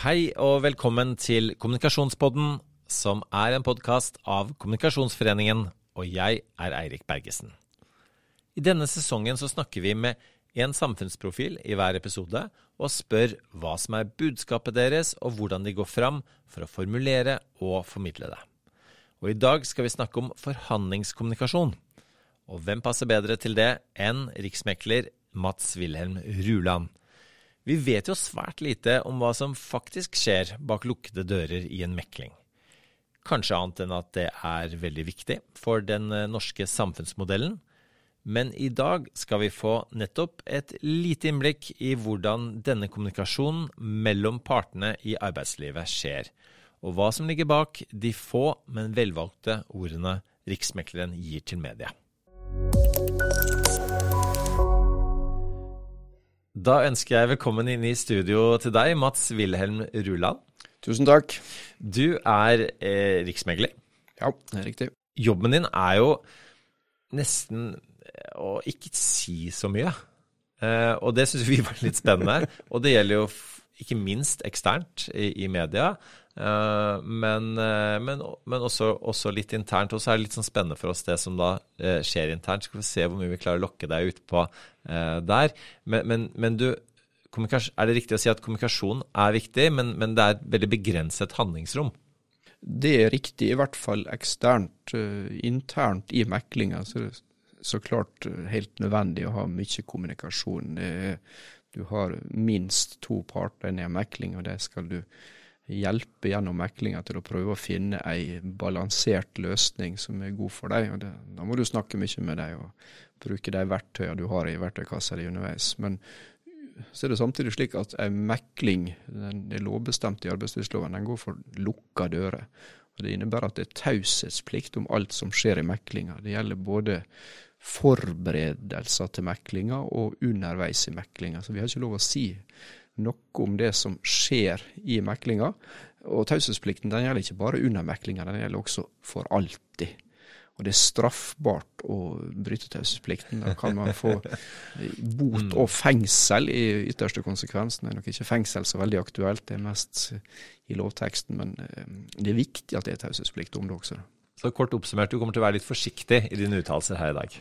Hei og velkommen til Kommunikasjonspodden, som er en podkast av Kommunikasjonsforeningen, og jeg er Eirik Bergesen. I denne sesongen så snakker vi med en samfunnsprofil i hver episode, og spør hva som er budskapet deres, og hvordan de går fram for å formulere og formidle det. Og i dag skal vi snakke om forhandlingskommunikasjon. Og hvem passer bedre til det enn riksmekler Mats Wilhelm Ruland? Vi vet jo svært lite om hva som faktisk skjer bak lukkede dører i en mekling. Kanskje annet enn at det er veldig viktig for den eh, norske samfunnsmodellen. Men i dag skal vi få nettopp et lite innblikk i hvordan denne kommunikasjonen mellom partene i arbeidslivet skjer, og hva som ligger bak de få, men velvalgte ordene Riksmekleren gir til media. Da ønsker jeg velkommen inn i studio til deg, Mats Wilhelm Ruland. Tusen takk. Du er eh, riksmegler. Ja, det er riktig. Jobben din er jo nesten eh, å ikke si så mye. Eh, og det syns vi var litt spennende. og det gjelder jo ikke minst eksternt i, i media. Uh, men, uh, men, men også, også, litt internt. Og så er det litt sånn spennende for oss det som da skjer internt. Skal vi se hvor mye vi klarer å lokke deg ut på der. Men, men, du, er det riktig å si at kommunikasjon er viktig, men, det er et veldig begrenset handlingsrom? Det er riktig, i hvert fall eksternt. internt i meklinga så er det så klart helt nødvendig å ha mye kommunikasjon. du har minst to parter i en mekling, og det skal du hjelpe gjennom meklinga til å prøve å finne ei balansert løsning som er god for deg. og det, Da må du snakke mye med deg og bruke de verktøyene du har i verktøykassa di underveis. Men så er det samtidig slik at ei mekling, den er lovbestemt i arbeidslivsloven, den går for lukka dører. Og Det innebærer at det er taushetsplikt om alt som skjer i meklinga. Det gjelder både forberedelser til meklinga og underveis i meklinga. Så vi har ikke lov å si noe om det som skjer i meklinga. Og taushetsplikten den gjelder ikke bare under meklinga, den gjelder også for alltid. Og det er straffbart å bryte taushetsplikten. Da kan man få bot mm. og fengsel i ytterste konsekvens. Det er nok ikke fengsel så veldig aktuelt, det er mest i lovteksten. Men eh, det er viktig at det er taushetsplikt om det også. Så kort oppsummert, du kommer til å være litt forsiktig i dine uttalelser her i dag?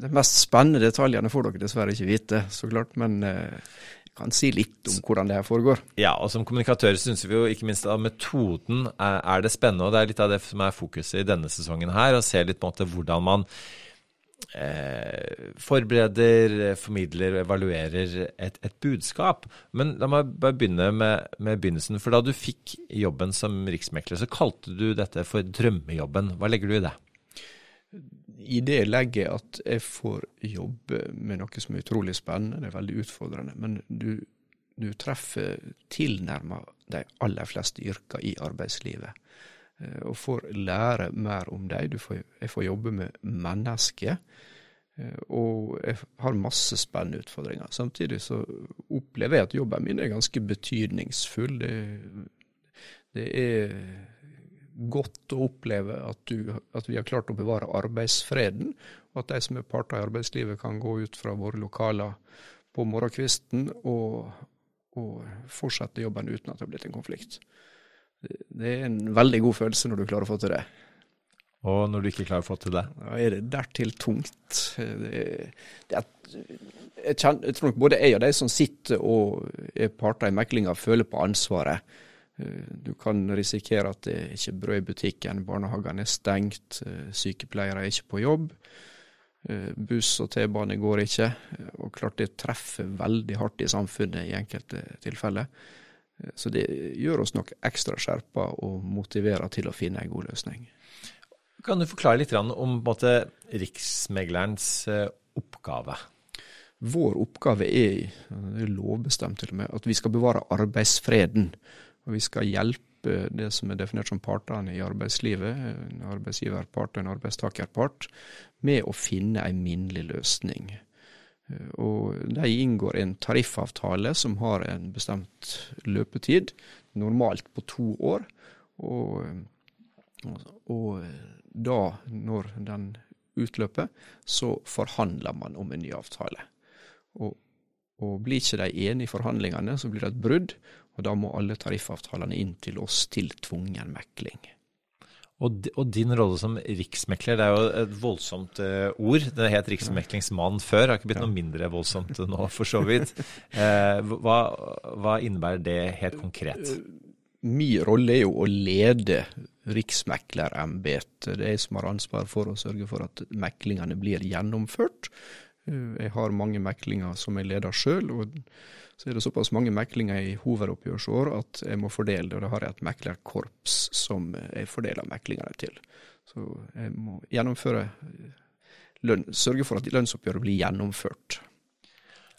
De mest spennende detaljene får dere dessverre ikke vite, så klart. Men eh, kan si litt om hvordan det her foregår. Ja, og som kommunikatører syns vi jo ikke minst at metoden er, det spennende. Og det er litt av det som er fokuset i denne sesongen her, å se litt på en måte hvordan man eh, forbereder, formidler og evaluerer et, et, budskap. Men la meg bare begynne med, med, begynnelsen. For da du fikk jobben som riksmekler, så kalte du dette for drømmejobben. Hva legger du i det? I det legger jeg at jeg får jobbe med noe som er utrolig spennende, det er veldig utfordrende. Men du, du treffer tilnærma de aller fleste yrker i arbeidslivet. Eh, og får lære mer om dem. Jeg får jobbe med mennesker. Eh, og jeg har masse spennende utfordringer. Samtidig så opplever jeg at jobben min er ganske betydningsfull. Det, det er godt å oppleve at, du, at, vi har klart å bevare arbeidsfreden, og at de som er parter i arbeidslivet kan gå ut fra våre lokaler på morgenkvisten og, og fortsette jobben uten at det har blitt en konflikt. Det er en veldig god følelse når du klarer å få til det. Og når du ikke klarer å få til det? Da er det dertil tungt. Det, det er, jeg, kjenner, jeg, tror nok både jeg og de som sitter og er parter i meklinga, føler på ansvaret. Eh, du kan risikere at det er ikke brød i butikken, barnehagene er stengt, eh, sykepleiere er ikke på jobb. Eh, buss og T-bane går ikke, og klart det treffer veldig hardt i samfunnet i enkelte tilfeller. Så det gjør oss nok ekstra skjerpa og motiverer til å finne en god løsning. Kan du forklare litt om måte, Riksmeglerens oppgave? Vår oppgave er, det er lovbestemt til og med, at vi skal bevare arbeidsfreden. Og vi skal hjelpe det som er definert som partene i arbeidslivet, en arbeidsgiverpart og en arbeidstakerpart, med å finne en minnelig løsning. Og De inngår en tariffavtale som har en bestemt løpetid, normalt på to år. Og, og da, når den utløper, så forhandler man om en ny avtale. Og, og blir ikke de enige i forhandlingene, så blir det et brudd, og Og da må alle tariffavtalene inn til oss til tvungen mekling. Og, og, din rolle som riksmekler, det er jo et voldsomt uh, ord. Det het riksmeklingsmann før, har ikke blitt noe mindre voldsomt nå, for så vidt. Uh, hva, hva, innebærer det helt konkret? Min rolle er jo å lede riksmeklerembetet. Det er jeg som har ansvar for å sørge for at meklingene blir gjennomført. Jeg har mange meklinger som jeg leder sjøl. Så er det såpass mange meklinger i hovedoppgjørsår at jeg må fordele det, og da har jeg et meklerkorps som jeg fordeler meklingene til. Så jeg må gjennomføre løn, sørge for at lønnsoppgjøret blir gjennomført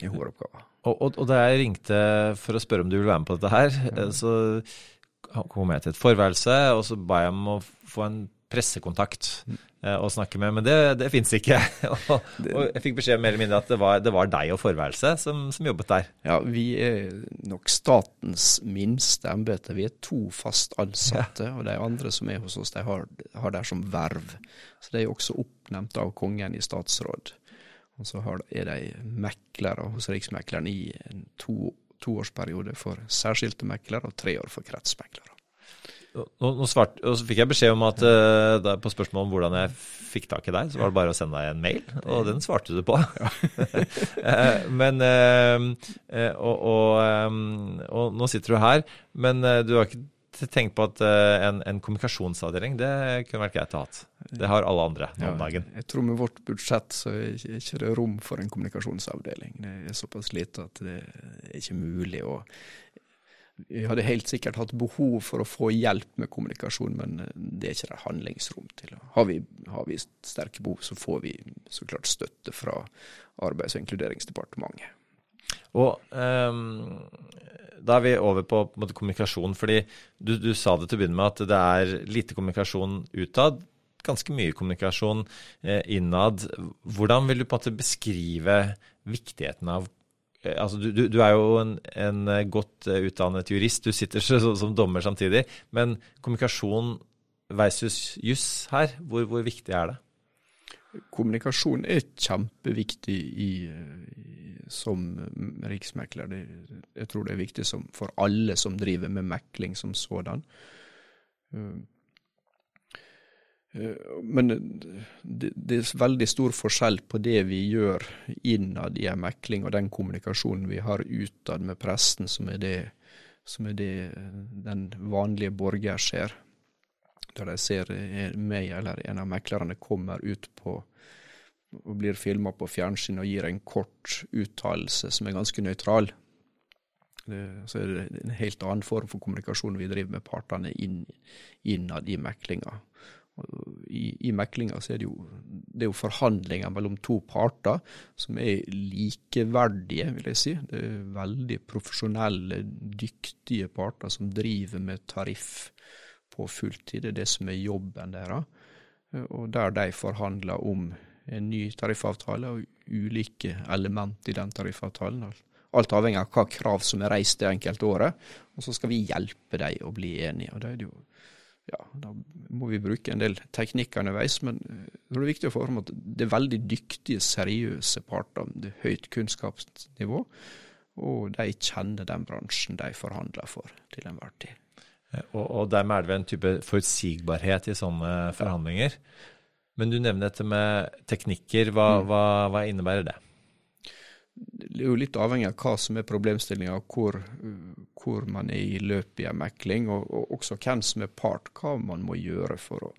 i hovedoppgaven. Og, og, og, da jeg ringte for å spørre om du ville være med på dette her, ja. så kom jeg til et forværelse, og så ba jeg om å få en pressekontakt eh, å snakke med, men det, det fins ikke. og, og, jeg fikk beskjed mer eller mindre at det var, det var deg og forværelse som, som, jobbet der. Ja, vi er nok statens minste embete. Vi er to fast ansatte, ja. og de andre som er hos oss, de har, har der som verv. Så de er også oppnevnt av kongen i statsråd. Og så er de meklere hos Riksmekleren i en to, toårsperiode for særskilte meklere og tre år for kretsmeklere. Nå, nå svart, og så fikk jeg beskjed om at uh, da, på spørsmål om hvordan jeg fikk tak i deg, så var det bare å sende deg en mail, og den svarte du på. uh, men uh, og, og, um, og, nå sitter du her, men du har ikke tenkt på at en, en, kommunikasjonsavdeling det kunne vært greit å ha. Det har alle andre om dagen. jeg tror med vårt budsjett så er det ikke rom for en kommunikasjonsavdeling. Det er såpass lite at det er ikke mulig å vi hadde helt sikkert hatt behov for å få hjelp med kommunikasjon, men eh, det er ikke det handlingsrom til. Har vi, har vi sterke behov, så får vi så klart støtte fra Arbeids- og inkluderingsdepartementet. Og um, Da er vi over på, på måte, kommunikasjon. fordi du, du, sa det til å begynne med at det er lite kommunikasjon utad. Ganske mye kommunikasjon eh, innad. Hvordan vil du på en måte beskrive viktigheten av Eh, altså, du, du, du, er jo en, en, eh, godt eh, utdannet jurist, du sitter som, som dommer samtidig. Men kommunikasjon versus juss her, hvor, hvor, viktig er det? Kommunikasjon er kjempeviktig i, som riksmekler. Det, jeg tror det er viktig som, for alle som driver med mekling som sådan. Eh, men det, det, er veldig stor forskjell på det vi gjør innad i en mekling, og den kommunikasjonen vi har utad med presten, som er det, som er det den vanlige borger ser. Der de ser meg eller en av meklerne kommer ut på og blir filma på fjernsyn og gir en kort uttalelse som er ganske nøytral. Så er det en helt annen form for kommunikasjon vi driver med partene inn, innad i meklinga. I, i meklinga så er det jo det er jo forhandlinger mellom to parter som er likeverdige, vil jeg si. Det er veldig profesjonelle, dyktige parter som driver med tariff på fulltid. Det er det som er jobben deres. Og der de forhandler om en ny tariffavtale og ulike element i den tariffavtalen. Alt avhengig av hva krav som er reist det enkelte året. Og så skal vi hjelpe dem å bli enige. og det er det jo ja, da må vi bruke en del teknikker underveis, men eh, det er viktig å få fram at det er veldig dyktige, seriøse parter. Det er høyt kunnskapsnivå, og de kjenner den bransjen de forhandler for til enhver tid. Og, og dermed er det vel en type forutsigbarhet i sånne forhandlinger. Men du nevner dette med teknikker. Hva, mm. hva, hva innebærer det? Det er jo litt avhengig av hva som er problemstillinga, hvor, hvor, man er i løpet i mekling, og, og, også hvem som er part, hva man må gjøre for å,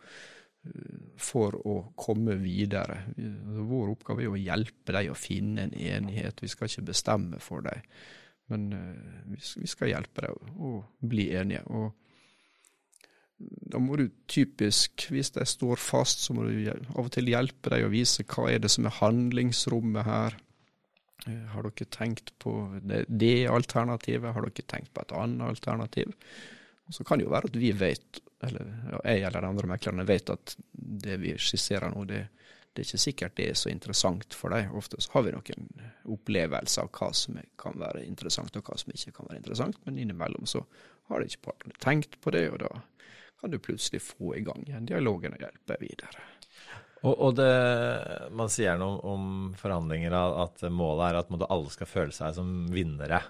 for å komme videre. Vår oppgave er å hjelpe dem å finne en enighet, vi skal ikke bestemme for dem. Men uh, vi skal hjelpe dem å bli enige. og da må du typisk, hvis de står fast, så må du av og til hjelpe dem å vise hva er det som er handlingsrommet her. Eh, har dere tenkt på det, det, alternativet? Har dere tenkt på et annet alternativ? Så kan det jo være at vi vet, eller jeg eller de andre meklerne vet at det vi skisserer nå, det, det er ikke sikkert det er så interessant for deg. Ofte så har vi noen opplevelser av hva som kan være interessant og hva som ikke kan være interessant, men innimellom så har ikke partene tenkt på det, og da kan du plutselig få i gang igjen dialogen og hjelpe videre. Og, og det, Man sier noe om, om, forhandlinger at målet er at alle skal føle seg som vinnere.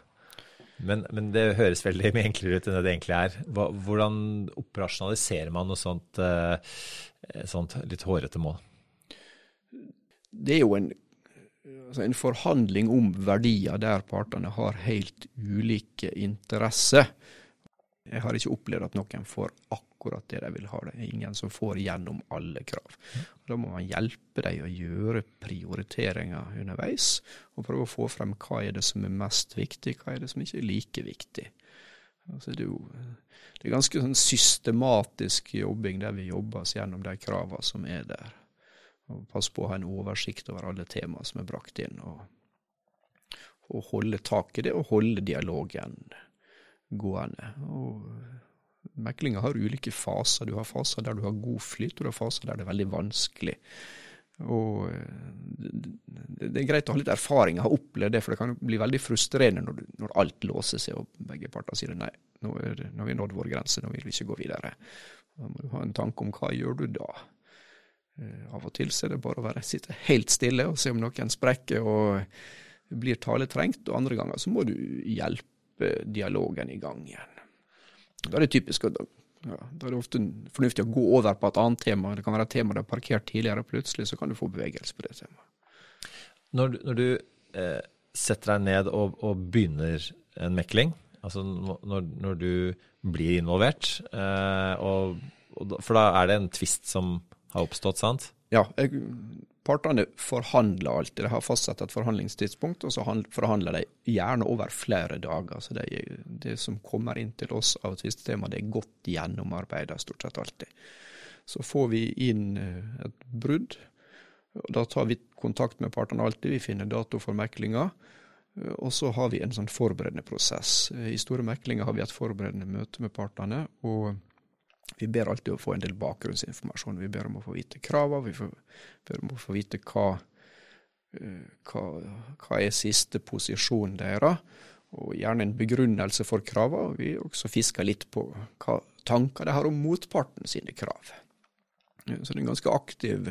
Men, men, det høres veldig mye enklere ut enn det det egentlig er. Hva, hvordan operasjonaliserer man noe sånt, eh, sånt litt hårete mål? Det er jo en, altså en forhandling om verdier der partene har helt ulike interesser. Jeg har ikke opplevd at noen får akkurat det de vil ha. Det er ingen som får gjennom alle krav. Da må man hjelpe dem å gjøre prioriteringer underveis, og prøve å få frem hva er det som er mest viktig, hva er det som ikke er like viktig. Altså det, er jo, det er ganske sånn systematisk jobbing der vi jobber oss gjennom de kravene som er der. Og pass på å ha en oversikt over alle temaer som er brakt inn, og, og holde tak i det, og holde dialogen gående. Og Meklinga har ulike faser. Du har faser der du har god flyt, og du har faser der det er veldig vanskelig. Og Det er greit å ha litt erfaring, ha opplevd det, for det kan bli veldig frustrerende når, du, når alt låser seg og begge parter sier nei, nå, er, nå har vi nådd vår grense, nå vil vi ikke gå videre. Da må du ha en tanke om hva gjør du da. Uh, av og til så er det bare å være, sitte helt stille og se om noen sprekker og blir taletrengt, og andre ganger så må du hjelpe dialogen i gang igjen. Da er det typisk at ja, da er det ofte fornuftig å gå over på et annet tema. Det kan være et tema du har parkert tidligere, og plutselig så kan du få bevegelse på det temaet. Når, når du eh, setter deg ned og, og, begynner en mekling, altså når, når du blir involvert, eh, og, og, for da er det en tvist som har oppstått, sant? Ja, jeg, Partene forhandler alltid. De har fastsatt et forhandlingstidspunkt, og så forhandler de gjerne over flere dager. Så det, det som kommer inn til oss av tvistetema, det er godt gjennomarbeida stort sett alltid. Så får vi inn eh, et brudd. og Da tar vi kontakt med partene alltid. Vi finner dato for meklinga. Eh, og så har vi en sånn forberedende prosess. I store meklinger har vi et forberedende møte med partene. og vi ber alltid å få en del bakgrunnsinformasjon. Vi ber om å få vite kravene, vi ber om å få vite hva, eh, hva, hva er siste posisjon deres, og gjerne en begrunnelse for kravene. Vi også fisker litt på hva tanker de har om motparten sine krav. Så det er en ganske aktiv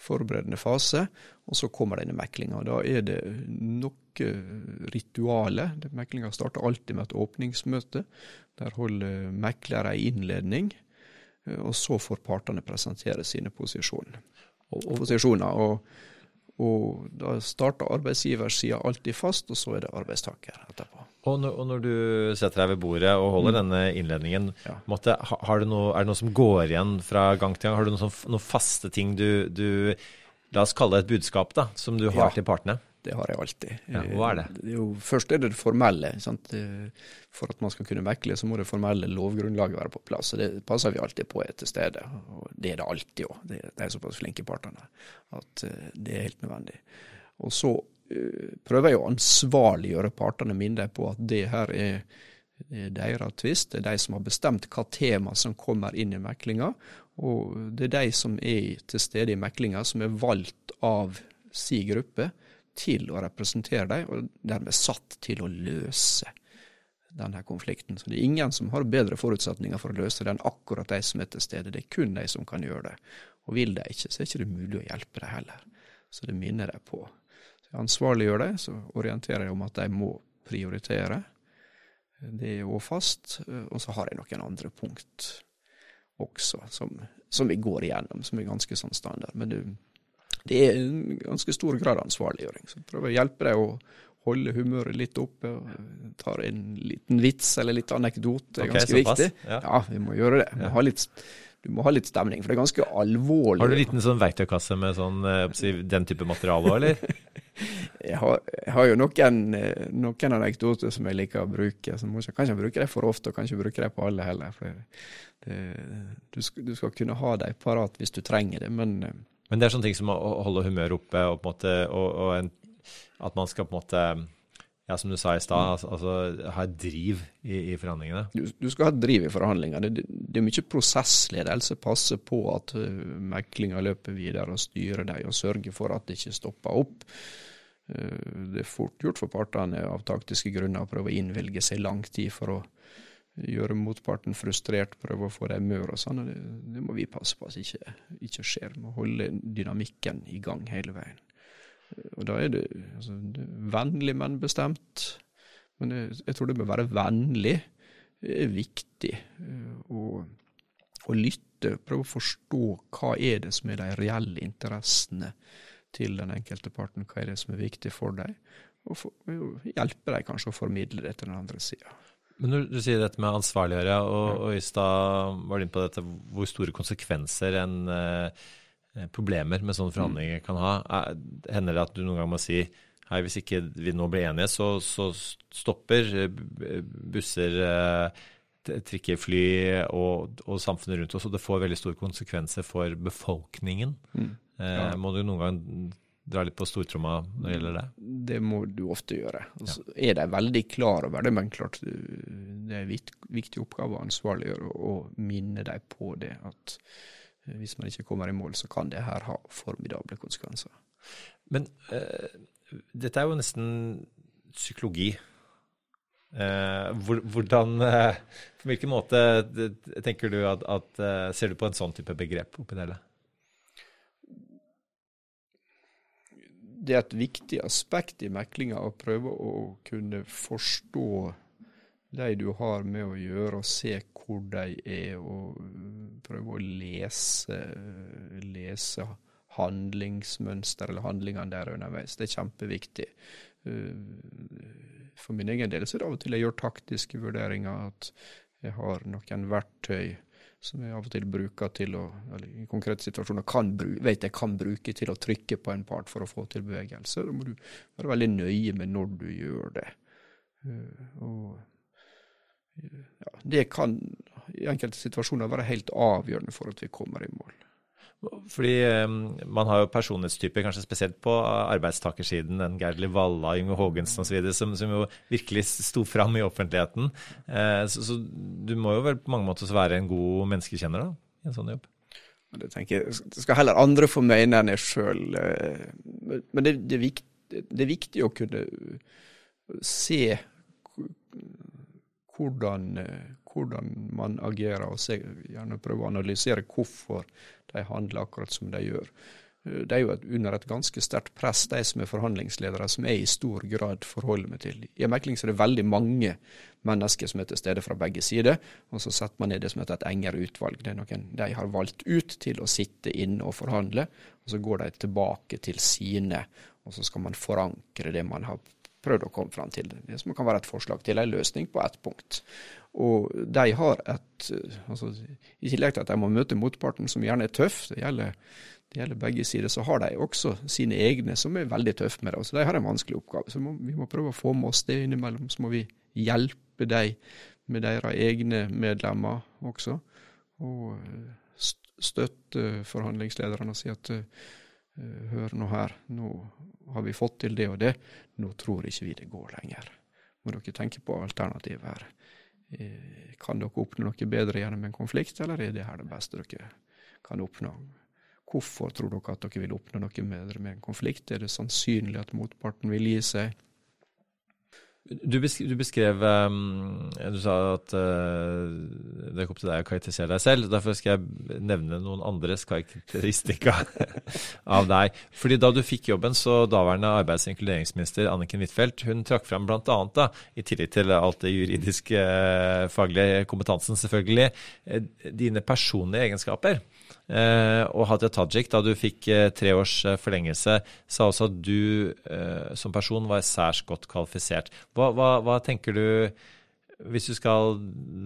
forberedende fase, og så kommer denne meklinga. Da er det noe rituale. Meklinga starter alltid med et åpningsmøte. Der holder meklere ei innledning. Eh, og så får partene presentere sine posisjoner. Og, posisjoner. Og, og da starter arbeidsgiversida alltid fast, og så er det arbeidstaker etterpå. Og når, og når, du setter deg ved bordet og holder mm. denne innledningen, ja. måtte, noe, er det noe som går igjen fra gang til gang? Har du noen, sånn, noen faste ting du, du, La oss kalle det et budskap, da, som du har ja. til partene? Det har jeg alltid. Ja, hva er det? det er jo, først er det det formelle. Sant? For at man skal kunne mekle, så må det formelle lovgrunnlaget være på plass. og Det passer vi alltid på er til stede. Og det er det alltid òg. De er såpass flinke partene at uh, det er helt nødvendig. Og så prøver jeg å ansvarliggjøre partene, mine på at det her er deres tvist. Det er de som har bestemt hva tema som kommer inn i meklinga. Og det er de som er til stede i meklinga, som er valgt av si gruppe til å representere dem, og dermed satt til å løse denne konflikten. Så det er ingen som har bedre forutsetninger for å løse den, akkurat de som er til stede. Det er kun de som kan gjøre det. Og vil de ikke, så er det ikke mulig å hjelpe dem heller. Så det minner de på. Så jeg ansvarliggjør dem, så orienterer jeg om at de må prioritere. Det er òg fast. Og så har jeg noen andre punkt også, som, som vi går igjennom, som er ganske sånn standard. Men det, det er en ganske stor grad av ansvarliggjøring. Så prøver å hjelpe deg å holde humøret litt oppe. og Tar en liten vits eller litt anekdote. Det er okay, ganske viktig. Ja. ja. vi må gjøre det. Må litt, du må ha litt stemning, for det er ganske alvorlig. Har du en liten sånn verktøykasse med sånn, eh, den type materiale òg, eller? jeg, har, jeg, har, jo noen, eh, noen, anekdoter som jeg liker å bruke. Så jeg kan ikke bruke det for ofte, og kan ikke bruke det på alle heller. for det, du, skal, du, skal, kunne ha dem parat hvis du trenger det, men eh, men det er sånne ting som å holde humøret oppe, og, på en måte, og, og en, at man skal på en måte ja, som du sa i stad, altså, altså, ha et driv i, i forhandlingene? Du, du, skal ha et driv i forhandlingene. Det, det, er mye prosessledelse. Passe på at uh, meklinga løper videre og styrer dem, og sørge for at det ikke stopper opp. Uh, det er fort gjort for partene av taktiske grunner å prøve å innvilge seg lang tid for å gjøre motparten frustrert, prøve å få dem mør og sånn. Det, det, må vi passe på at ikke, ikke skjer. Vi må holde dynamikken i gang hele veien. Og da er det, altså, det er vennlig, men bestemt. Men jeg, jeg tror det bør være vennlig er viktig. å, å lytte, prøve å forstå hva er det som er de reelle interessene til den enkelte parten, hva er det som er viktig for dem, og for, hjelpe dem kanskje å formidle det til den andre sida. Men når du sier dette med ansvarliggjøre, og, og i stad var du inne på dette, hvor store konsekvenser en eh, problemer med sånne forhandlinger kan ha. Hender det at du noen gang må si hei, hvis ikke vi nå blir enige, så, så stopper eh, busser, eh, trikker, fly og, og, samfunnet rundt oss, og det får veldig store konsekvenser for befolkningen. Mm. Eh, ja. må du noen gang dra litt på stortromma når det gjelder det? Det må du ofte gjøre. Altså, ja. Er de veldig klar over det, men klart det er en viktig oppgave å ansvarliggjøre og minne dem på det. At hvis man ikke kommer i mål, så kan det her ha formidable konsekvenser. Men uh, dette er jo nesten psykologi. Uh, hvordan uh, På hvilken måte tenker du at, at, eh, Ser du på en sånn type begrep oppi det hele? Det er et viktig aspekt i meklinga å prøve å kunne forstå de du har med å gjøre, og se hvor de er, og prøve å lese, lese handlingsmønster eller handlingene der underveis. Det er kjempeviktig. Uh, for min egen del så er det av og til jeg gjør taktiske vurderinger, at jeg har noen verktøy som jeg av og til bruker til å, eller i konkrete situasjoner kan, vet jeg kan bruke til å trykke på en part for å få til bevegelse. Da må du være veldig nøye med når du gjør det. Uh, og ja, det kan i enkelte situasjoner være helt avgjørende for at vi kommer i mål. Fordi man har jo personlighetstyper, kanskje spesielt på arbeidstakersiden, den Gerli Walla, Yngve Haagensen osv., som, som jo virkelig sto fram i offentligheten. Uh, så, så, du må jo vel på mange måter være en god menneskekjenner da, i en sånn jobb? Det tenker jeg, det skal heller andre få mene enn jeg sjøl. Eh, men det, det, er viktig, det, er viktig, å kunne se hvordan, eh, hvordan man agerer, og se, gjerne prøve å analysere hvorfor de handler akkurat som de gjør. Eh, det er jo et, under et ganske sterkt press, de som er forhandlingsledere, som jeg i stor grad forholder meg til. I en mekling er det veldig mange mennesker som er til stede fra begge sider, og så setter man ned det som heter et engere utvalg. Det er noen de har valgt ut til å sitte inne og forhandle, og så går de tilbake til sine, og så skal man forankre det man har prøvd å komme fram til. Det som kan være et forslag til en løsning på ett punkt. Og de har et altså, I tillegg til at de må møte motparten, som gjerne er tøff, det gjelder, det gjelder begge sider, så har de også sine egne som er veldig tøffe med det. Så de har en vanskelig oppgave. Så må, vi må prøve å få med oss det innimellom. Så må vi hjelpe dem med deres egne medlemmer også. Og støtte forhandlingslederne og si at hør nå her, nå har vi fått til det og det, nå tror ikke vi det går lenger. Må dere tenke på alternativet her. Eh, kan dere oppnå noe bedre gjennom en konflikt, eller er det her det beste dere kan oppnå? Hvorfor tror dere at dere vil oppnå noe bedre med en konflikt? Er det sannsynlig at motparten vil gi seg? Du, besk du beskrev um, Du sa at uh, det opp til deg å karakterisere deg selv. Derfor skal jeg nevne noen andres karakteristika av deg. Fordi Da du fikk jobben, så daværende arbeids- og inkluderingsminister Anniken Huitfeldt hun trakk fram bl.a., i tillegg til alt det juridiske, uh, faglige kompetansen, selvfølgelig, uh, dine personlige egenskaper. Eh, og Hadia Tajik, da du fikk eh, tre års eh, forlengelse, sa også at du som person var særs godt kvalifisert. Hva, hva, hva, tenker du, hvis du skal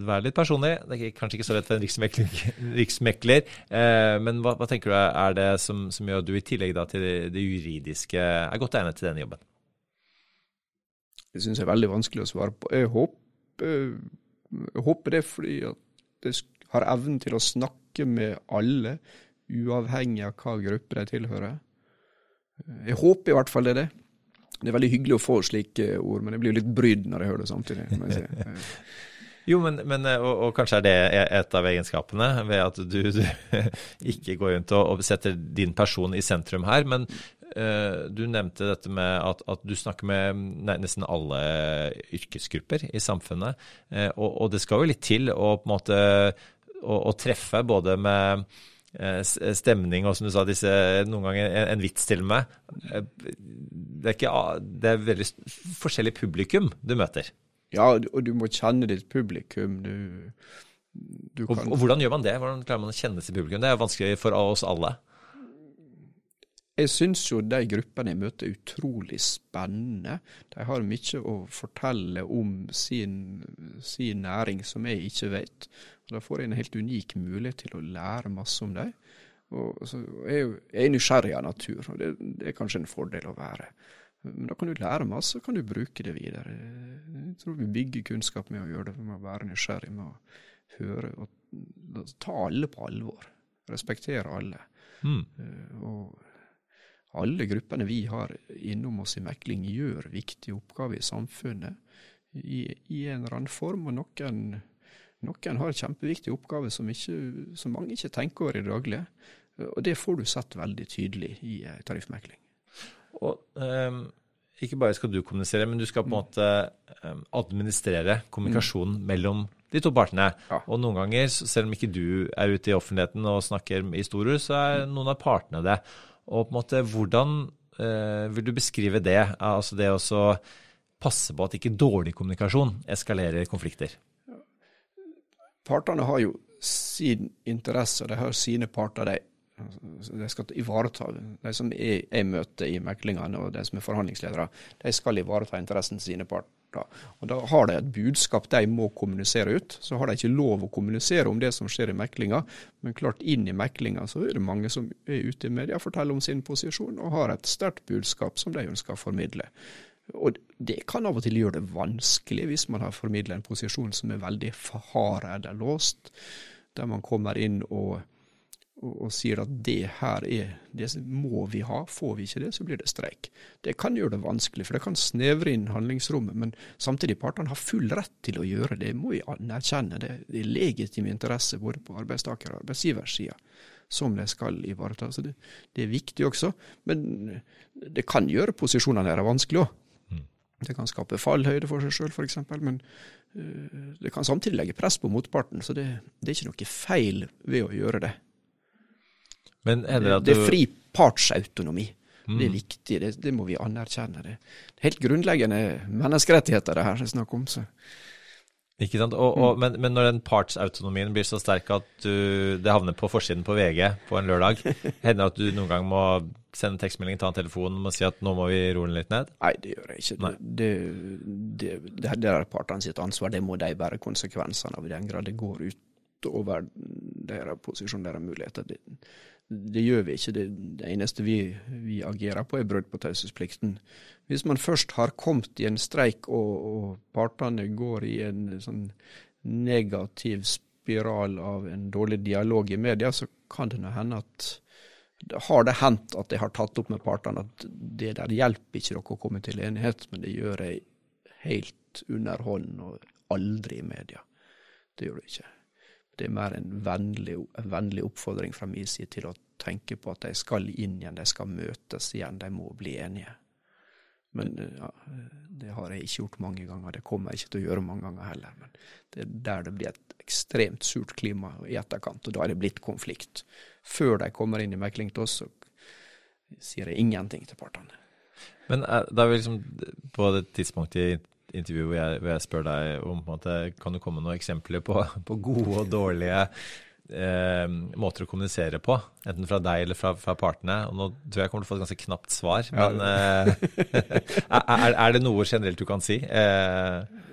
være litt personlig, det er kanskje ikke så lett for en riksmekler, riksmekler men hva, hva, tenker du er det som, som gjør at du i tillegg til det, det juridiske er godt egnet til denne jobben? Det syns jeg er veldig vanskelig å svare på. Jeg håper, jeg håper det fordi at jeg har evnen til å snakke med alle, uavhengig av hva gruppe de tilhører. Jeg håper i hvert fall det er det. Det er veldig hyggelig å få slike ord, men jeg blir jo litt brydd når jeg hører det samtidig. Jo, men, men og, og, kanskje er det et av egenskapene ved at du, du ikke går rundt og, og, setter din person i sentrum her. Men uh, du nevnte dette med at, at du snakker med nei, nesten alle yrkesgrupper i samfunnet. Uh, og, og, det skal jo litt til å på en måte å, å treffe, både med eh, stemning og som du sa, disse, noen ganger en, en vits til og med. Eh, det er, ikke, det er veldig forskjellig publikum du møter. Ja, og du må kjenne ditt publikum. Du, du og, og, hvordan gjør man det? Hvordan klarer man å kjenne sitt publikum? Det er vanskelig for oss alle. Jeg syns jo de gruppene jeg møter er utrolig spennende. De har mye å fortelle om sin, sin næring som jeg ikke vet. Og Da får jeg en helt unik mulighet til å lære masse om dem. Og så er jeg, jeg er nysgjerrig av natur, og det, det, er kanskje en fordel å være. Men da kan du lære masse, og kan du bruke det videre. Jeg tror vi bygger kunnskap med å gjøre det, med å være nysgjerrig, med å høre og ta alle på alvor. Respektere alle. Mm. Uh, og alle gruppene vi har innom oss i mekling, gjør viktige oppgaver i samfunnet i, i en eller annen form. og noen, noen har kjempeviktige oppgaver som, ikke, som, mange ikke tenker over i det daglige. Og Det får du sett veldig tydelig i tariffmekling. Og um, Ikke bare skal du kommunisere, men du skal på en måte um, administrere kommunikasjonen mm. mellom de to partene. Ja. Og noen ganger, selv om ikke du er ute i offentligheten og snakker i store, så er noen av partene det. Og på en måte, hvordan eh, vil du beskrive det? Altså det å passe på at ikke dårlig kommunikasjon eskalerer konflikter? Partene har jo sin interesse, og de har sine parter de, de skal ivareta. De som jeg, jeg møter i meklingene, og de som er forhandlingsledere, de skal ivareta interessen til sine parter parter. Og Da har de et budskap de må kommunisere ut. Så har de ikke lov å kommunisere om det som skjer i meklinga, men klart inn i meklinga så er det mange som er ute i media, forteller om sin posisjon og har et sterkt budskap som de ønsker å formidle. Og Det kan av og til gjøre det vanskelig hvis man har formidla en posisjon som er veldig hard eller låst, der man kommer inn og og, og, sier at det her er det må vi ha, får vi ikke det, så blir det streik. Det kan gjøre det vanskelig, for det kan snevre inn handlingsrommet. Men samtidig, partene har full rett til å gjøre det, må vi anerkjenne. Det, det er legitim interesse både på arbeidstaker- og arbeidsgiversida som de skal ivareta. Så det, det, er viktig også. Men det kan gjøre posisjonene deres vanskelig òg. Mm. Det kan skape fallhøyde for seg sjøl, f.eks. Men uh, det kan samtidig legge press på motparten. Så det, det er ikke noe feil ved å gjøre det. Men det, det er fri partsautonomi. Mm. Det er viktig, det, det, må vi anerkjenne. Det er helt grunnleggende menneskerettigheter det her er snakk om. Så. Ikke sant? Og, og, mm. men, men, når den partsautonomien blir så sterk at du, det havner på forsiden på VG på en lørdag, hender det at du noen gang må sende tekstmelding, ta en telefon og si at nå må vi roe den litt ned? Nei, det gjør jeg ikke. Det, det, det, det er partene sitt ansvar. Det må de bære konsekvensene av i den grad det går utover deres posisjon, deres muligheter. Det, det gjør vi ikke. Det, det eneste vi, vi, agerer på, er brudd på taushetsplikten. Hvis man først har kommet i en streik og, og partene går i en sånn negativ spiral av en dårlig dialog i media, så kan det hende at har det hendt at jeg har tatt opp med partene at det der hjelper ikke dere å komme til enighet, men det gjør jeg helt under hånden og aldri i media. Det gjør det ikke. Det er mer en vennlig, en vennlig, oppfordring fra min side til å tenke på at de skal inn igjen, de skal møtes igjen, de må bli enige. Men ja, det har jeg ikke gjort mange ganger, det kommer jeg ikke til å gjøre mange ganger heller. Men det er der det blir et ekstremt surt klima i etterkant, og da er det blitt konflikt. Før de kommer inn i mekling til oss, så sier jeg ingenting til partene. Men eh, da er vi liksom på det tidspunktet i intervju hvor jeg, hvor jeg spør deg om måte, kan du komme med noen eksempler på, på gode og dårlige eh, måter å kommunisere på, enten fra deg eller fra, fra, partene. Og nå tror jeg jeg kommer til å få et ganske knapt svar, men ja. eh, er, er, det noe generelt du kan si? Eh,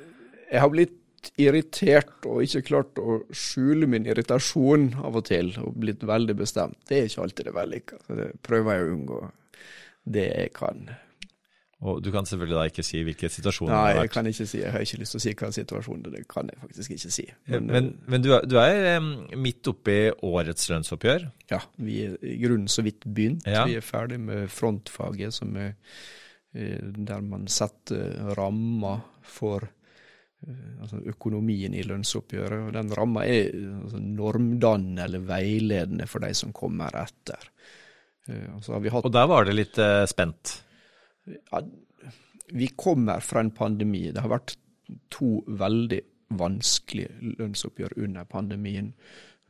jeg har blitt irritert og ikke klart å skjule min irritasjon av og til, og blitt veldig bestemt. Det er ikke alltid det vellykka, så det prøver jeg å unngå det jeg kan. Og du kan selvfølgelig da ikke si hvilken situasjon det har vært? Nei, jeg kan ikke si. Jeg har ikke lyst til å si hva situasjonen er. Det kan jeg faktisk ikke si. Men, men, men du, er, du, er, midt oppe i årets lønnsoppgjør? Ja, vi er i grunnen så vidt begynt. Ja. Vi er ferdig med frontfaget, som er eh, der man setter rammer for eh, altså økonomien i lønnsoppgjøret. og Den ramma er altså normdannende eller veiledende for de som kommer etter. Eh, og, og der var det litt spent? Vi kommer fra en pandemi. Det har vært to veldig vanskelige lønnsoppgjør under pandemien.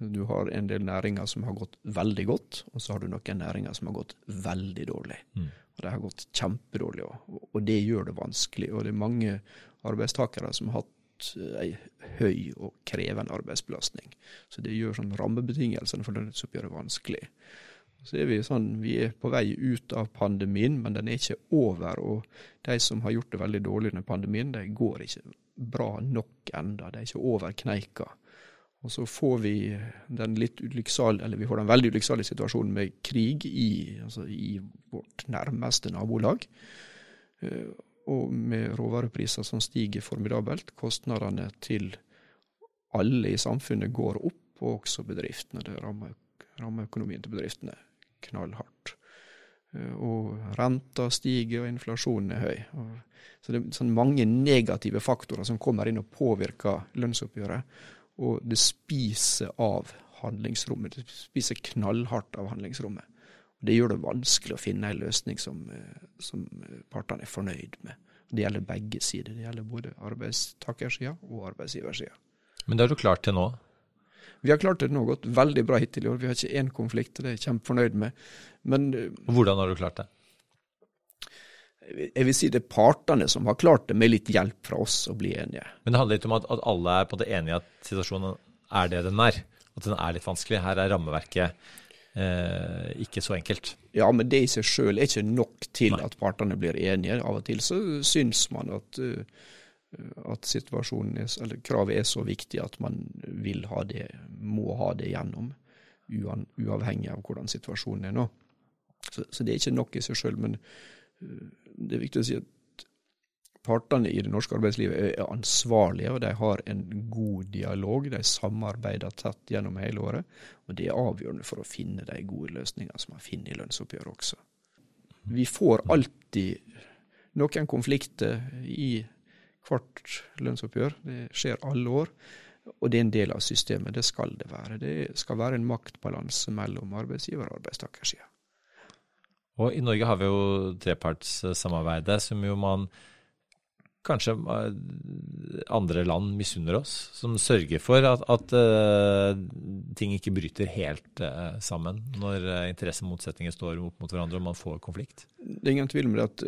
Du har en del næringer som har gått veldig godt, og så har du noen næringer som har gått veldig dårlig. Mm. Og det har gått kjempedårlig, og, og det gjør det vanskelig. Og det er mange arbeidstakere som har hatt ei høy og krevende arbeidsbelastning. Så det gjør sånn rammebetingelsene for lønnsoppgjøret vanskelig. Så er vi sånn, vi er på vei ut av pandemien, men den er ikke over. Og de som har gjort det veldig dårlig under pandemien, de går ikke bra nok enda. De er ikke over kneika. Og så får vi den litt eller vi får den veldig ulykksalige situasjonen med krig i, altså i vårt nærmeste nabolag. Eh, og med råvarepriser som stiger formidabelt. Kostnadene til alle i samfunnet går opp, og også bedriftene. Det rammer, rammer økonomien til bedriftene knallhardt. Eh, og renta stiger, og inflasjonen er høy. Så det er sånn mange negative faktorer som kommer inn og påvirker lønnsoppgjøret. Og det spiser av handlingsrommet. Det spiser knallhardt av handlingsrommet. Og Det gjør det vanskelig å finne en løsning som, eh, som partene er fornøyd med. Det gjelder begge sider. Det gjelder både arbeidstakersida og arbeidsgiversida. Men det har du klart til nå? Vi har klart det nå gått veldig bra hittil i år. Vi har ikke én konflikt, og det er jeg kjempefornøyd med. Men eh, Hvordan har du klart det? Jeg vil si det er partene som har klart det, med litt hjelp fra oss, å bli enige. Men det handler litt om at, at alle er på det enige at situasjonen er det den er? At den er litt vanskelig? Her er rammeverket eh, ikke så enkelt? Ja, men det i seg sjøl er ikke nok til Nei. at partene blir enige. Av og til så syns man at uh, at situasjonen er, eller kravet er så viktig at man vil ha det, må ha det gjennom, uavhengig av hvordan situasjonen er nå. Så, så det er ikke nok i seg sjøl, men øh, det er viktig å si at partene i det norske arbeidslivet er ansvarlige, og de har en god dialog. De samarbeider tett gjennom hele året, og det er avgjørende for å finne de gode løsningene som man finner i lønnsoppgjøret også. Vi får alltid noen konflikter i hvert lønnsoppgjør. Det skjer alle år. Og det er en del av systemet. Det skal det være. Det skal være en maktbalanse mellom arbeidsgiver- og arbeidstakersida. Og I Norge har vi jo trepartssamarbeidet, som jo man kanskje eh, andre land misunner oss, som sørger for at, at uh, ting ikke bryter helt uh, sammen når uh, interessemotsetninger står opp mot hverandre og man får konflikt? Det er ingen tvil om det at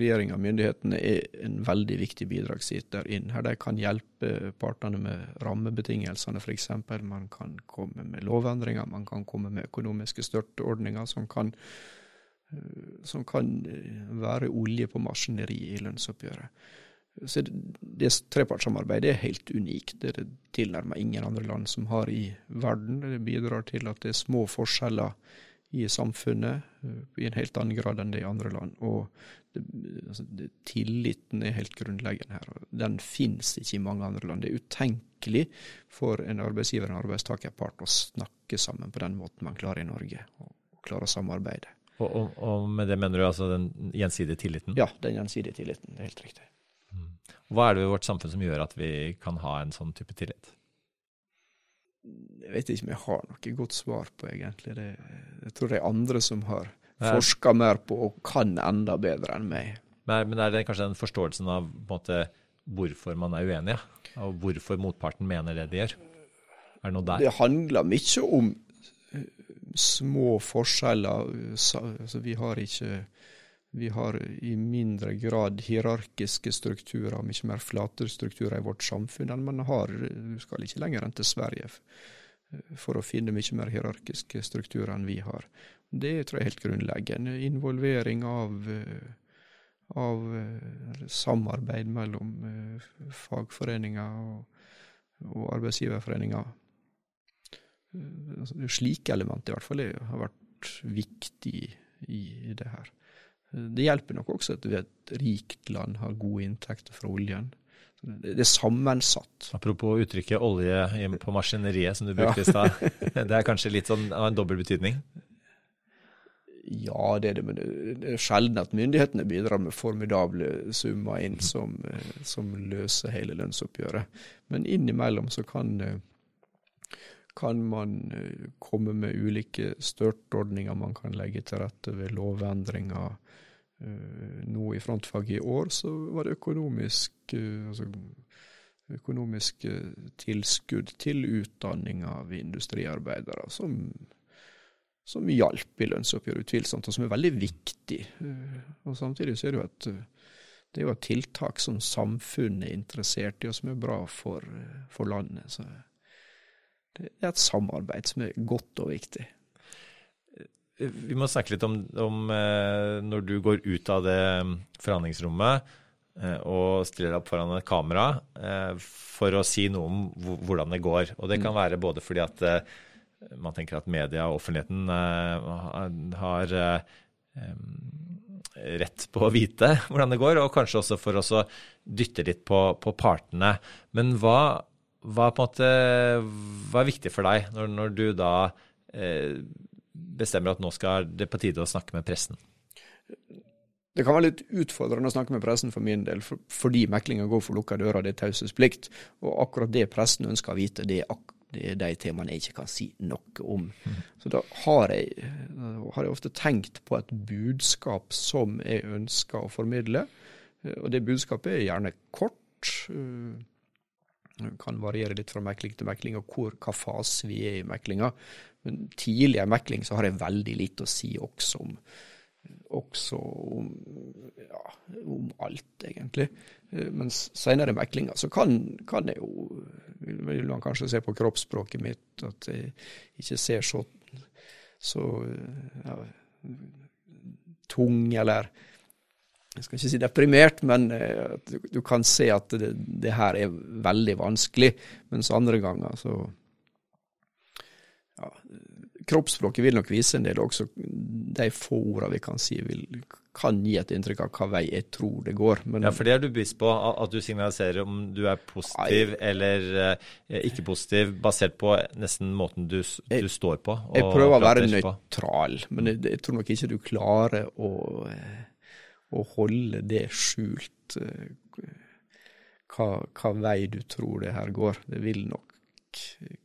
regjeringa og myndighetene er en veldig viktig bidragsyter inn her. De kan hjelpe partene med rammebetingelsene f.eks. Man kan komme med lovendringer, man kan komme med økonomiske støtteordninger som kan som kan være olje på maskineriet i lønnsoppgjøret. Så det trepartssamarbeidet er helt unikt. Det er det tilnærmet ingen andre land som har i verden. Det bidrar til at det er små forskjeller i samfunnet eh, i en helt annen grad enn det i andre land. Og det, altså, det, tilliten er helt grunnleggende her. Den finnes ikke i mange andre land. Det er utenkelig for en arbeidsgiver og en arbeidstakerpart å snakke sammen på den måten man klarer i Norge, og klarer å samarbeide. Og, og, og med det mener du altså den gjensidige tilliten? Ja, den gjensidige tilliten. Det er helt riktig. Hva er det i vårt samfunn som gjør at vi kan ha en sånn type tillit? Jeg vet ikke om jeg har noe godt svar på, egentlig. Det, jeg tror det er andre som har forska mer på og kan enda bedre enn meg. Men, men er det kanskje den forståelsen av måte, hvorfor man er uenig, og hvorfor motparten mener det de gjør? Er det noe der? Det handler mye om eh, små forskjeller. Altså, vi har ikke vi har i mindre grad hierarkiske strukturer, mye mer flate strukturer i vårt samfunn enn man har. Du skal ikke lenger enn til Sverige for å finne mye mer hierarkiske strukturer enn vi har. Det tror jeg er helt grunnleggende. Involvering av, av samarbeid mellom eh, fagforeninger og, og arbeidsgiverforeninger. Eh, altså, slike elementer i hvert fall har vært viktig i det her. Det hjelper nok også at vi er et rikt land, har gode inntekter fra oljen. Det er sammensatt. Apropos uttrykket 'olje på maskineriet', som du brukte i stad. Det er kanskje litt sånn av en dobbel betydning? Ja, det er det. Men det er sjelden at myndighetene bidrar med formidable summer inn som, som løser hele lønnsoppgjøret. Men innimellom så kan, kan man komme med ulike støtteordninger man kan legge til rette ved lovendringer Eh, nå i frontfaget i år, så var det økonomisk, eh, altså økonomiske tilskudd til utdanning av industriarbeidere, som, som hjalp i lønnsoppgjøret, utvilsomt, og som er veldig viktig. Og Samtidig så er det jo et, det er jo et tiltak som samfunnet er interessert i, og som er bra for, for landet. Så det er et samarbeid som er godt og viktig. Vi må snakke litt om, om når du går ut av det forhandlingsrommet Eh, og stiller deg opp foran et kamera eh, for å si noe om hvordan det går. Og det kan mm. være både fordi at eh, man tenker at media og offentligheten har rett på å vite hvordan det går, og kanskje også for å dytte litt på, på partene. Men hva, hva, måte, hva, er viktig for deg når, når du da bestemmer at nå skal det på tide å snakke med pressen? Det kan være litt utfordrende å snakke med pressen for min del, for, fordi meklinga går for lukka dører, det er taushetsplikt. Og akkurat det pressen ønsker å vite, det er, det er de temaene jeg ikke kan si noe om. Mm. Så da har jeg, har jeg, ofte tenkt på et budskap som jeg ønsker å formidle. Og det budskapet er gjerne kort. Kan variere litt fra mekling til mekling, og hvor, hva fase vi er i meklinga. Men tidlig i mekling så har jeg veldig lite å si også om også om, ja, om alt, egentlig. Mens senere i meklinga så kan, kan, jeg jo Vil man kanskje se på kroppsspråket mitt at jeg ikke ser så, så ja, tung, eller jeg skal ikke si deprimert, men eh, du, du kan se at det, det, her er veldig vanskelig. Mens andre ganger så ja, kroppsspråket vil nok vise en del også. De få ordene vi kan si, vil, kan gi et inntrykk av hva vei jeg tror det går. Men, ja, for det er du bevisst på, at du signaliserer om du er positiv nei, eller eh, ikke positiv, basert på nesten måten du, du står på? jeg prøver å være nøytral, men jeg, jeg, tror nok ikke du klarer å, eh, å holde det skjult. Eh, hva, hva vei du tror det her går. Det vil nok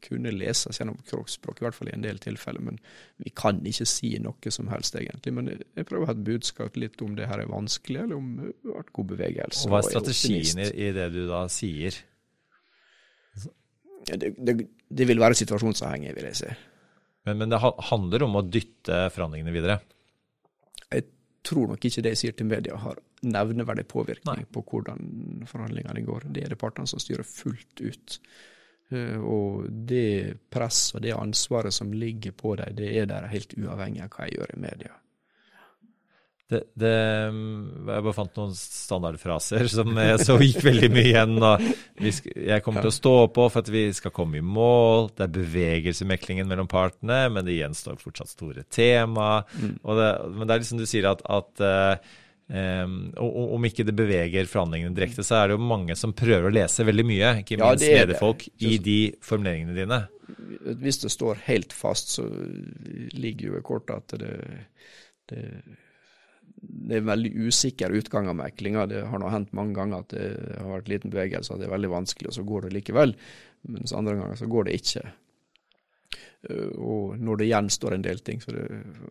kunne leses gjennom kroppsspråk, i hvert fall i en del tilfeller. Men vi kan ikke si noe som helst, egentlig. Men jeg prøver å ha et budskap litt om det her er vanskelig, eller om vært god bevegelse. Og Hva er strategien i det du da sier? Det, det, det vil være situasjonsavhengig, vil jeg si. Men, men, det handler om å dytte forhandlingene videre? Jeg tror nok ikke det jeg sier til media har nevneverdig påvirkning Nei. på hvordan forhandlingene går. Det er det partene som styrer fullt ut. Eh, og det presset og det ansvaret som ligger på dem, det er der helt uavhengig av hva jeg gjør i media. Det, det, jeg bare fant noen standardfraser som jeg så gikk veldig mye igjen. Skal, jeg kommer til å stå på for at vi skal komme i mål. Det er bevegelse i meklingen mellom partene, men det gjenstår fortsatt store tema. Mm. Det, men det er liksom du sier at, at Um, og Om ikke det beveger forhandlingene direkte, så er det jo mange som prøver å lese veldig mye, ikke minst ja, mediefolk, i de formuleringene dine. Hvis det står helt fast, så ligger jo i kortet at det, det, det er en veldig usikker utgang av meklinga. Det har nå hendt mange ganger at det har vært liten bevegelse, at det er veldig vanskelig, og så går det likevel. Mens andre ganger så går det ikke. Eh, og når det gjenstår en del ting, så det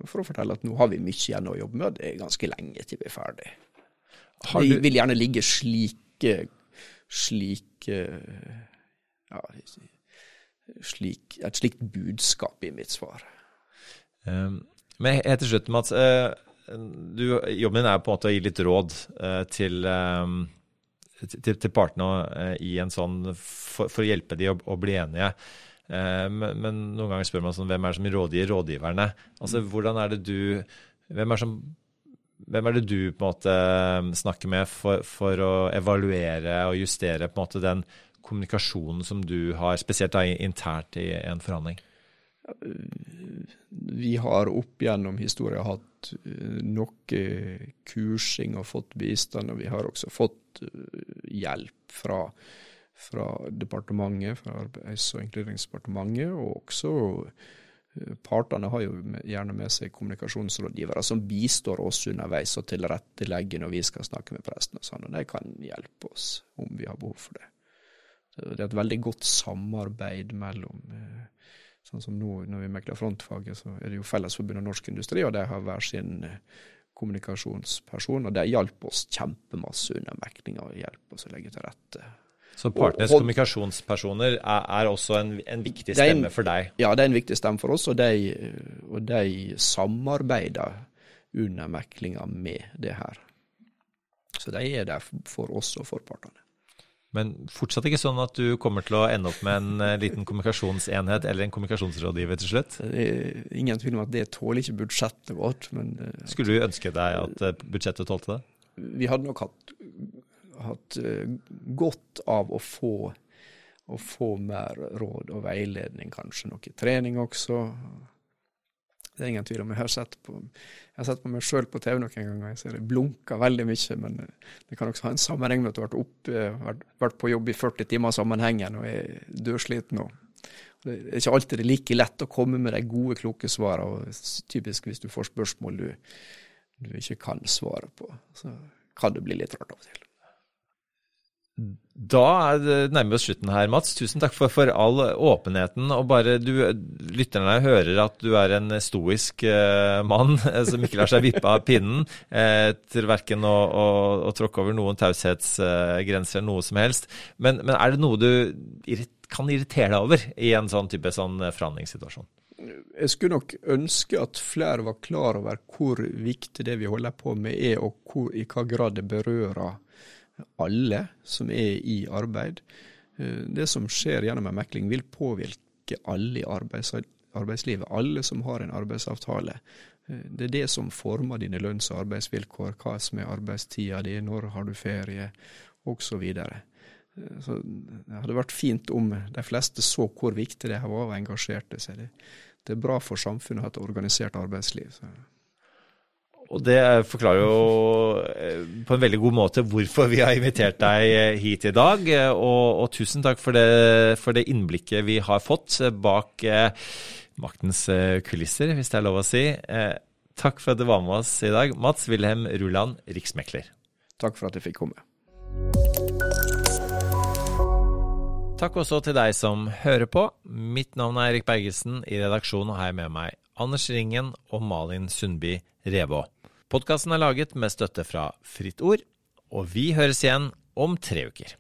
for å fortelle at nå har vi mye igjen å jobbe med, det er ganske lenge til vi er ferdig. Det vil gjerne ligge slike, slike ja, slik, et slikt budskap i mitt svar. Um, men helt til slutt, Mats. Uh, du, jobben din er på en måte å gi litt råd uh, til, um, til, til, partene uh, i en sånn, for, for å hjelpe dem å, å bli enige. Eh, men, men, noen ganger spør man sånn, hvem er det som rådgir rådgiverne? Altså, mm. hvordan er det du hvem er, som, hvem er det du på en måte snakker med for, for, å evaluere og justere på en måte den kommunikasjonen som du har, spesielt da internt i en forhandling? Vi har opp gjennom historien hatt eh, noe kursing og fått bistand, og vi har også fått eh, hjelp fra fra departementet, fra Arbeids- og inkluderingsdepartementet, og også eh, partene har jo gjerne med seg kommunikasjonsrådgivere som bistår oss underveis og tilrettelegger når vi skal snakke med presten og sånn, og de kan hjelpe oss om vi har behov for det. Så det er et veldig godt samarbeid mellom eh, Sånn som nå når vi mekler frontfaget, så er det jo Fellesforbundet Norsk Industri, og de har hver sin eh, kommunikasjonsperson, og de hjalp oss kjempemasse under meklinga og hjelper oss å legge til rette Så partenes og, kommunikasjonspersoner er, er også en, en, viktig stemme for deg? Ja, det er en viktig stemme for oss, og de, og de samarbeider under meklinga med det her. Så de er der for oss og for partene. Men fortsatt ikke sånn at du kommer til å ende opp med en eh, liten kommunikasjonsenhet eller en kommunikasjonsrådgiver til slutt? Er ingen tvil om at det tåler ikke budsjettet vårt, men eh, Skulle du ønske deg at eh, budsjettet tålte det? Vi hadde nok hatt, hatt godt av å få, å få mer råd og veiledning, kanskje noe trening også. Det er ingen tvil om. Jeg har sett på jeg har sett på meg sjøl på TV noen ganger. Jeg ser det blunker veldig mye, men eh, det kan også ha en sammenheng med at du har vært, opp, vært, vært på jobb i 40 timer sammenhengen og er dørsliten. Det er ikke alltid det er like lett å komme med de gode, kloke svarene. Typisk hvis du får spørsmål du, du ikke kan svare på, så kan det bli litt rart av og til. Da nærmer vi oss slutten her, Mats. Tusen takk for, for, all åpenheten. Og bare du, lytterne hører at du er en stoisk eh, mann eh, som ikke lar seg vippe av pinnen etter til verken å, å, å, tråkke over noen taushetsgrenser eller noe som helst. Men, men, er det noe du kan irritere deg over i en sånn type sånn forhandlingssituasjon? Jeg skulle nok ønske at flere var klar over hvor viktig det vi holder på med er, og hvor, i hva grad det berører alle som er i arbeid. Eh, det som skjer gjennom en mekling vil påvirke alle i arbeidslivet, alle som har en arbeidsavtale. Eh, det er det som former dine lønns- og arbeidsvilkår, hva som er arbeidstida di, når har du ferie, osv. så så det hadde vært fint om de fleste så hvor viktig det var og engasjerte seg. Det, er bra for samfunnet å ha et organisert arbeidsliv. Så. Og det forklarer jo eh, på en veldig god måte hvorfor vi har invitert deg eh, hit i dag. Og, og tusen takk for det, for det, innblikket vi har fått bak eh, maktens kulisser, hvis det er lov å si. Takk for at du var med oss i dag, Mats Wilhelm Ruland, riksmekler. Takk for at jeg fikk komme. Takk også til deg som hører på. Mitt navn er Erik Bergesen. I redaksjonen har jeg med meg Anders Ringen og Malin Sundby Revå. Podkasten er laget med støtte fra Fritt Ord, og vi høres igjen om tre uker.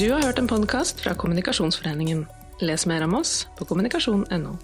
Du har hørt en podkast fra Kommunikasjonsforeningen. Les mer om oss på kommunikasjon.no.